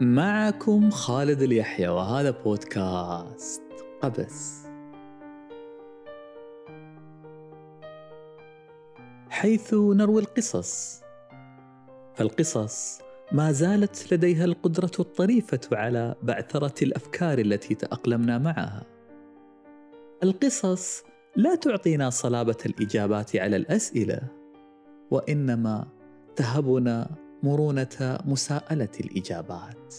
معكم خالد اليحيى وهذا بودكاست قبس. حيث نروي القصص. فالقصص ما زالت لديها القدرة الطريفة على بعثرة الأفكار التي تأقلمنا معها. القصص لا تعطينا صلابة الإجابات على الأسئلة وإنما تهبنا مرونة مساءلة الإجابات.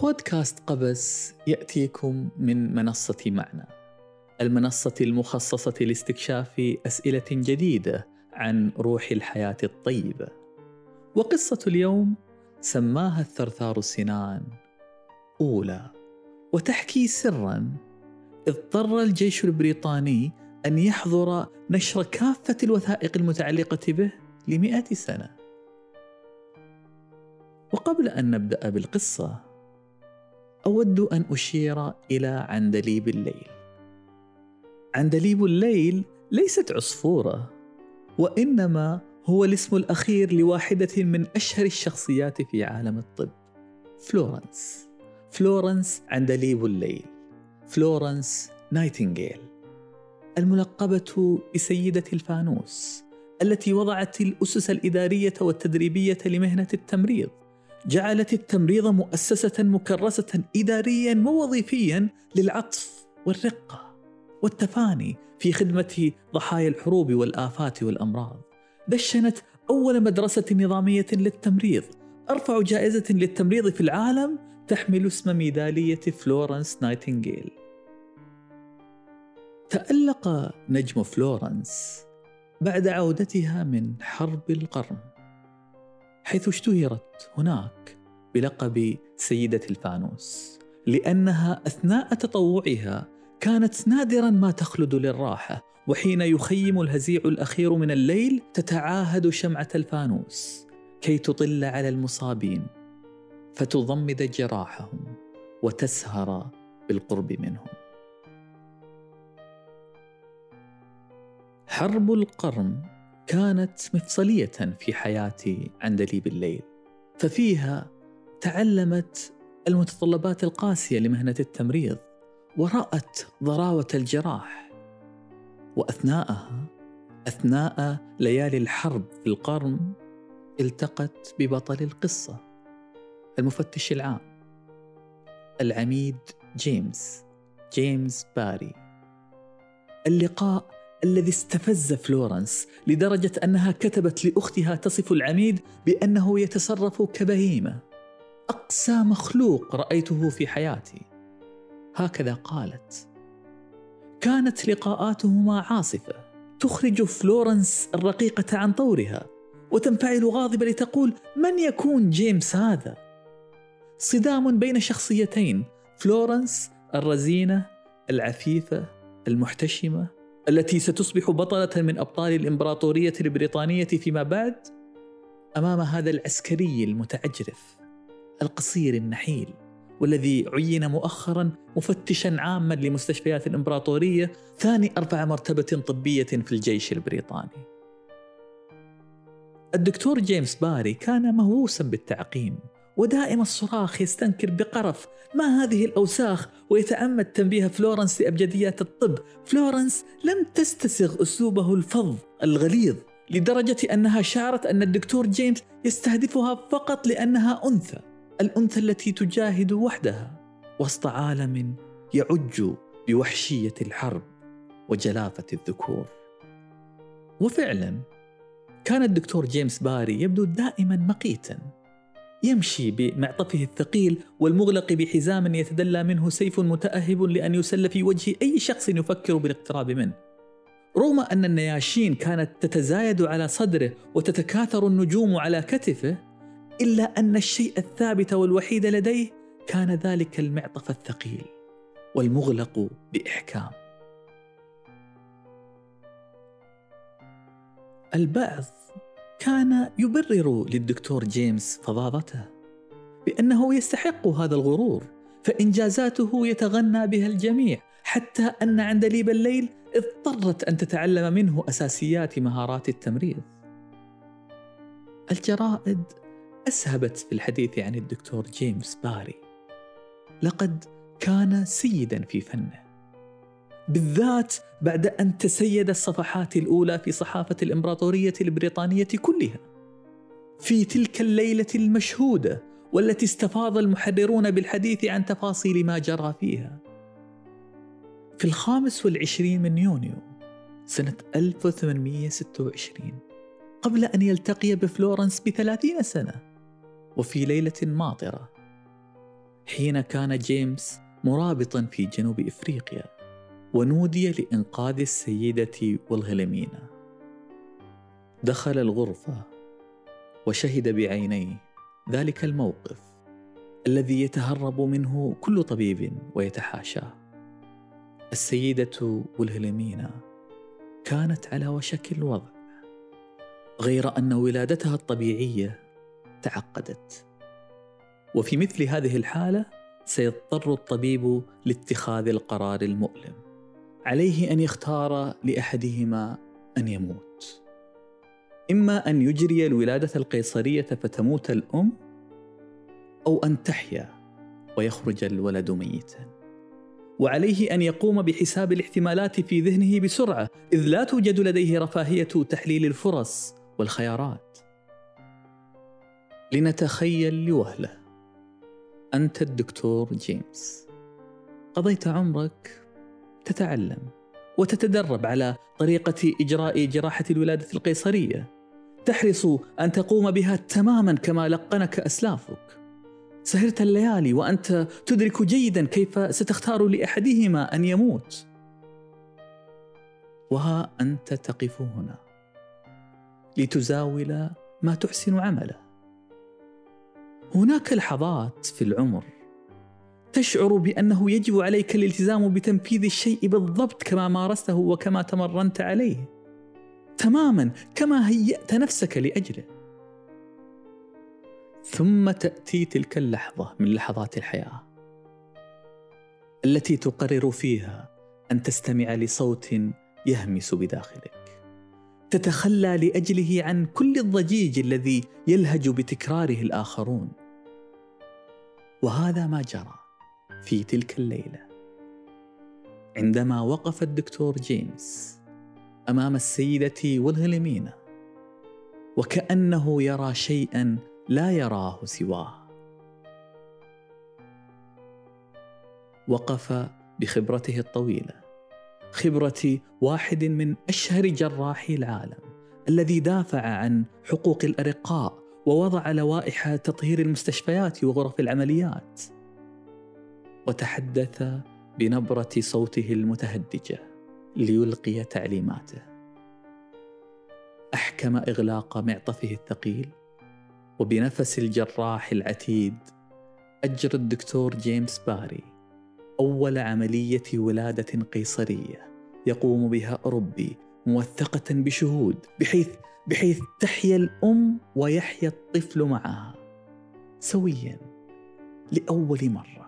بودكاست قبس يأتيكم من منصة معنى المنصة المخصصة لاستكشاف أسئلة جديدة عن روح الحياة الطيبة. وقصة اليوم سماها الثرثار السنان أولى وتحكي سرا اضطر الجيش البريطاني أن يحظر نشر كافة الوثائق المتعلقة به لمئة سنة. وقبل أن نبدأ بالقصة أود أن أشير إلى عندليب الليل. عندليب الليل ليست عصفورة وإنما هو الاسم الأخير لواحدة من أشهر الشخصيات في عالم الطب فلورنس. فلورنس عندليب الليل فلورنس نايتنجيل. الملقبة بسيدة الفانوس التي وضعت الأسس الإدارية والتدريبية لمهنة التمريض. جعلت التمريض مؤسسة مكرسة إداريا ووظيفيا للعطف والرقة والتفاني في خدمة ضحايا الحروب والآفات والأمراض. دشنت أول مدرسة نظامية للتمريض. أرفع جائزة للتمريض في العالم تحمل اسم ميدالية فلورنس نايتنجيل. تألق نجم فلورنس بعد عودتها من حرب القرم حيث اشتهرت هناك بلقب سيدة الفانوس لأنها أثناء تطوعها كانت نادرا ما تخلد للراحة وحين يخيم الهزيع الأخير من الليل تتعاهد شمعة الفانوس كي تطل على المصابين فتضمد جراحهم وتسهر بالقرب منهم. حرب القرن كانت مفصلية في حياة عندليب الليل ففيها تعلمت المتطلبات القاسية لمهنة التمريض ورأت ضراوة الجراح وأثناءها أثناء ليالي الحرب في القرم التقت ببطل القصة المفتش العام العميد جيمس جيمس باري. اللقاء الذي استفز فلورنس لدرجة أنها كتبت لأختها تصف العميد بأنه يتصرف كبهيمة. أقسى مخلوق رأيته في حياتي. هكذا قالت. كانت لقاءاتهما عاصفة. تخرج فلورنس الرقيقة عن طورها وتنفعل غاضبة لتقول من يكون جيمس هذا؟ صدام بين شخصيتين فلورنس الرزينة العفيفة المحتشمة. التي ستصبح بطلة من أبطال الإمبراطورية البريطانية فيما بعد أمام هذا العسكري المتعجرف القصير النحيل والذي عين مؤخرا مفتشا عاما لمستشفيات الإمبراطورية ثاني أرفع مرتبة طبية في الجيش البريطاني. الدكتور جيمس باري كان مهووسا بالتعقيم ودائم الصراخ يستنكر بقرف ما هذه الأوساخ ويتعمد تنبيه فلورنس لأبجديات الطب. فلورنس لم تستسغ أسلوبه الفظ الغليظ لدرجة أنها شعرت أن الدكتور جيمس يستهدفها فقط لأنها أنثى الأنثى التي تجاهد وحدها. وسط عالم يعج بوحشية الحرب وجلافة الذكور. وفعلا كان الدكتور جيمس باري يبدو دائما مقيتا. يمشي بمعطفه الثقيل والمغلق بحزام يتدلى منه سيف متأهب لأن يسل في وجه أي شخص يفكر بالاقتراب منه. رغم أن النياشين كانت تتزايد على صدره وتتكاثر النجوم على كتفه، إلا أن الشيء الثابت والوحيد لديه كان ذلك المعطف الثقيل والمغلق بإحكام. البعض كان يبرر للدكتور جيمس فظاظته بأنه يستحق هذا الغرور فإنجازاته يتغنى بها الجميع حتى أن عندليب الليل اضطرت أن تتعلم منه أساسيات مهارات التمريض. الجرائد أسهبت في الحديث عن الدكتور جيمس باري. لقد كان سيدا في فنه. بالذات بعد أن تسيد الصفحات الأولى في صحافة الإمبراطورية البريطانية كلها. في تلك الليلة المشهودة والتي استفاض المحررون بالحديث عن تفاصيل ما جرى فيها. في الخامس والعشرين من يونيو سنة 1826 قبل أن يلتقي بفلورنس بثلاثين سنة وفي ليلة ماطرة حين كان جيمس مرابطا في جنوب إفريقيا. ونودي لإنقاذ السيدة والهلمينا دخل الغرفة وشهد بعينيه ذلك الموقف الذي يتهرب منه كل طبيب ويتحاشاه السيدة والهلمينا كانت على وشك الوضع غير أن ولادتها الطبيعية تعقدت. وفي مثل هذه الحالة سيضطر الطبيب لاتخاذ القرار المؤلم. عليه أن يختار لأحدهما أن يموت. إما أن يجري الولادة القيصرية فتموت الأم أو أن تحيا ويخرج الولد ميتا. وعليه أن يقوم بحساب الاحتمالات في ذهنه بسرعة إذ لا توجد لديه رفاهية تحليل الفرص والخيارات. لنتخيل لوهلة. أنت الدكتور جيمس. قضيت عمرك تتعلم وتتدرب على طريقة إجراء جراحة الولادة القيصرية. تحرص أن تقوم بها تماما كما لقنك أسلافك. سهرت الليالي وأنت تدرك جيدا كيف ستختار لأحدهما أن يموت. وها أنت تقف هنا لتزاول ما تحسن عمله. هناك لحظات في العمر تشعر بأنه يجب عليك الالتزام بتنفيذ الشيء بالضبط كما مارسته وكما تمرنت عليه. تماما كما هيأت نفسك لأجله. ثم تأتي تلك اللحظة من لحظات الحياة التي تقرر فيها أن تستمع لصوت يهمس بداخلك. تتخلى لأجله عن كل الضجيج الذي يلهج بتكراره الآخرون. وهذا ما جرى. في تلك الليلة. عندما وقف الدكتور جيمس أمام السيدة والهلمينة وكأنه يرى شيئا لا يراه سواه. وقف بخبرته الطويلة خبرة واحد من أشهر جراحي العالم الذي دافع عن حقوق الأرقاء ووضع لوائح تطهير المستشفيات وغرف العمليات. وتحدث بنبرة صوته المتهدجة ليلقي تعليماته. أحكم إغلاق معطفه الثقيل وبنفس الجراح العتيد أجرى الدكتور جيمس باري أول عملية ولادة قيصرية يقوم بها أوروبي موثقة بشهود بحيث بحيث تحيا الأم ويحيا الطفل معها. سويا لأول مرة.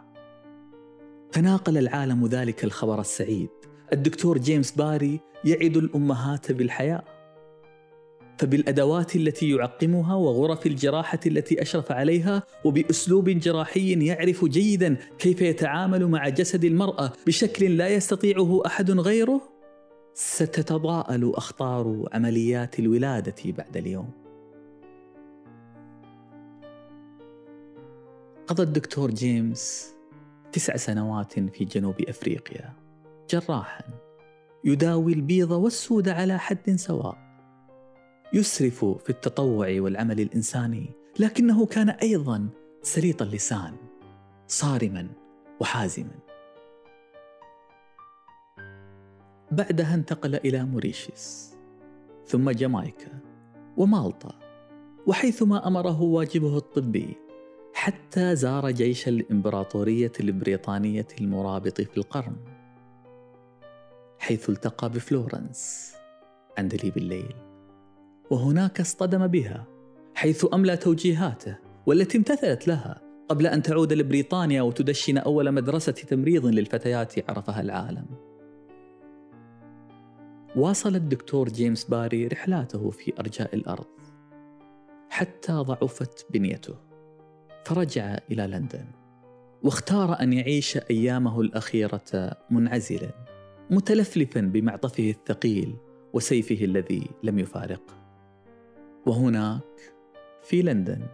تناقل العالم ذلك الخبر السعيد. الدكتور جيمس باري يعد الأمهات بالحياة. فبالأدوات التي يعقمها وغرف الجراحة التي أشرف عليها وبأسلوب جراحي يعرف جيدا كيف يتعامل مع جسد المرأة بشكل لا يستطيعه أحد غيره ستتضاءل أخطار عمليات الولادة بعد اليوم. قضى الدكتور جيمس تسع سنوات في جنوب أفريقيا. جراحا. يداوي البيض والسود على حد سواء. يسرف في التطوع والعمل الإنساني لكنه كان أيضا سليط اللسان صارما وحازما. بعدها انتقل إلى موريشيس ثم جامايكا ومالطا وحيثما أمره واجبه الطبي حتى زار جيش الإمبراطورية البريطانية المرابط في القرن حيث التقى بفلورنس عند بالليل وهناك اصطدم بها حيث أملى توجيهاته والتي امتثلت لها قبل أن تعود لبريطانيا وتدشن أول مدرسة تمريض للفتيات عرفها العالم. واصل الدكتور جيمس باري رحلاته في أرجاء الأرض حتى ضعفت بنيته فرجع إلى لندن واختار أن يعيش أيامه الأخيرة منعزلا متلفلفا بمعطفه الثقيل وسيفه الذي لم يفارقه وهناك في لندن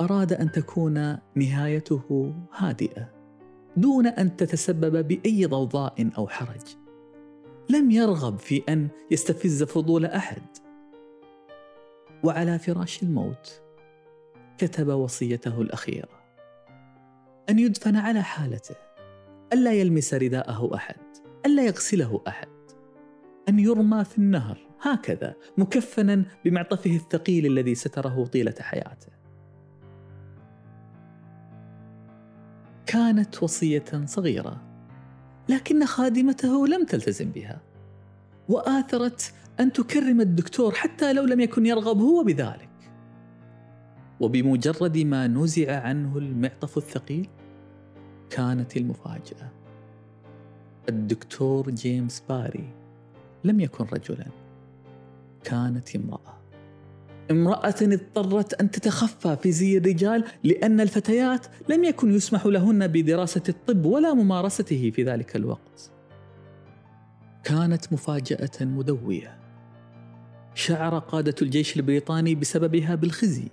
أراد أن تكون نهايته هادئة دون أن تتسبب بأي ضوضاء أو حرج. لم يرغب في أن يستفز فضول أحد. وعلى فراش الموت كتب وصيته الاخيره أن يدفن على حالته. الا يلمس رداءه أحد. الا يغسله أحد. أن يرمى في النهر. هكذا مكفنا بمعطفه الثقيل الذي ستره طيلة حياته. كانت وصية صغيرة لكن خادمته لم تلتزم بها وآثرت أن تكرم الدكتور حتى لو لم يكن يرغب هو بذلك. وبمجرد ما نزع عنه المعطف الثقيل كانت المفاجأة. الدكتور جيمس باري لم يكن رجلا كانت امرأة. امرأة اضطرت أن تتخفى في زي الرجال لأن الفتيات لم يكن يسمح لهن بدراسة الطب ولا ممارسته في ذلك الوقت. كانت مفاجأة مدوية. شعر قادة الجيش البريطاني بسببها بالخزي.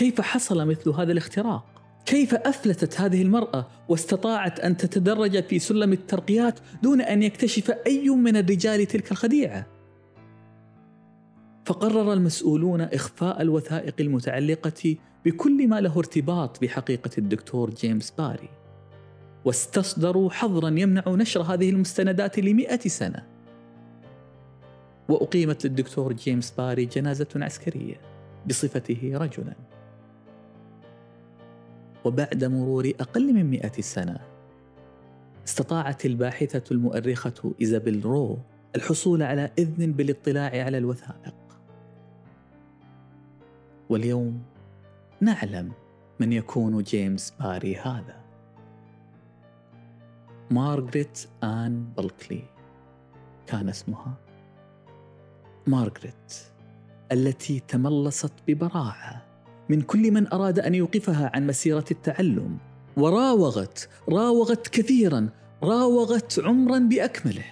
كيف حصل مثل هذا الاختراق؟ كيف أفلتت هذه المرأة واستطاعت أن تتدرج في سلم الترقيات دون أن يكتشف أي من الرجال تلك الخديعة؟ فقرر المسؤولون إخفاء الوثائق المتعلقة بكل ما له ارتباط بحقيقة الدكتور جيمس باري واستصدروا حظرا يمنع نشر هذه المستندات لمئة سنة. وأقيمت للدكتور جيمس باري جنازة عسكرية بصفته رجلا. وبعد مرور أقل من مئة سنة استطاعت الباحثة المؤرخة إيزابيل رو الحصول على إذن بالاطلاع على الوثائق. واليوم نعلم من يكون جيمس باري هذا. مارغريت آن بلكلي كان اسمها. مارغريت التي تملصت ببراعة من كل من أراد أن يوقفها عن مسيرة التعلم. وراوغت راوغت كثيرا راوغت عمرا بأكمله.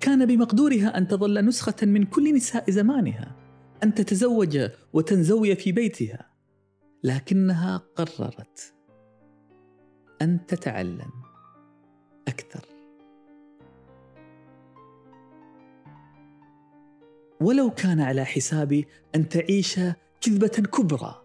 كان بمقدورها أن تظل نسخة من كل نساء زمانها أن تتزوج وتنزوي في بيتها. لكنها قررت أن تتعلم أكثر. ولو كان على حساب أن تعيش كذبه كبرى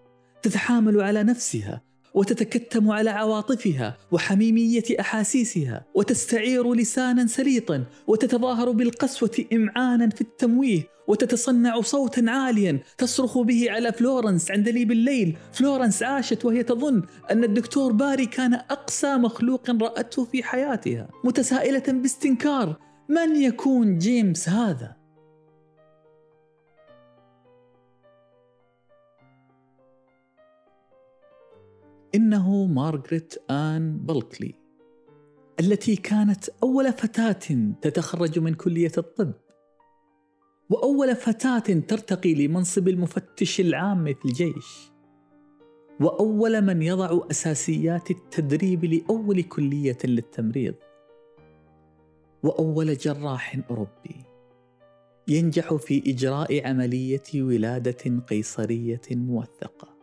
تتحامل على نفسها وتتكتم على عواطفها وحميمية أحاسيسها وتستعير لسانا سليطا وتتظاهر بالقسوة امعانا في التمويه وتتصنع صوتا عاليا تصرخ به على فلورنس عندليب الليل فلورنس عاشت وهي تظن أن الدكتور باري كان أقسى مخلوق رأته في حياتها متسائلة باستنكار من يكون جيمس هذا؟ إنه مارغريت آن بلكلي التي كانت أول فتاة تتخرج من كلية الطب وأول فتاة ترتقي لمنصب المفتش العام في الجيش وأول من يضع أساسيات التدريب لأول كلية للتمريض وأول جراح أوروبي ينجح في إجراء عملية ولادة قيصرية موثقة.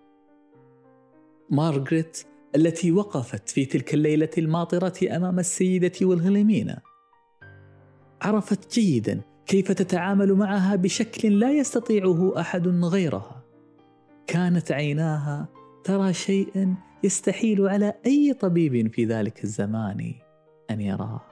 مارغريت التي وقفت في تلك الليلة الماطرة أمام السيدة والهلمينة عرفت جيدا كيف تتعامل معها بشكل لا يستطيعه أحد غيرها. كانت عيناها ترى شيئا يستحيل على أي طبيب في ذلك الزمان أن يراه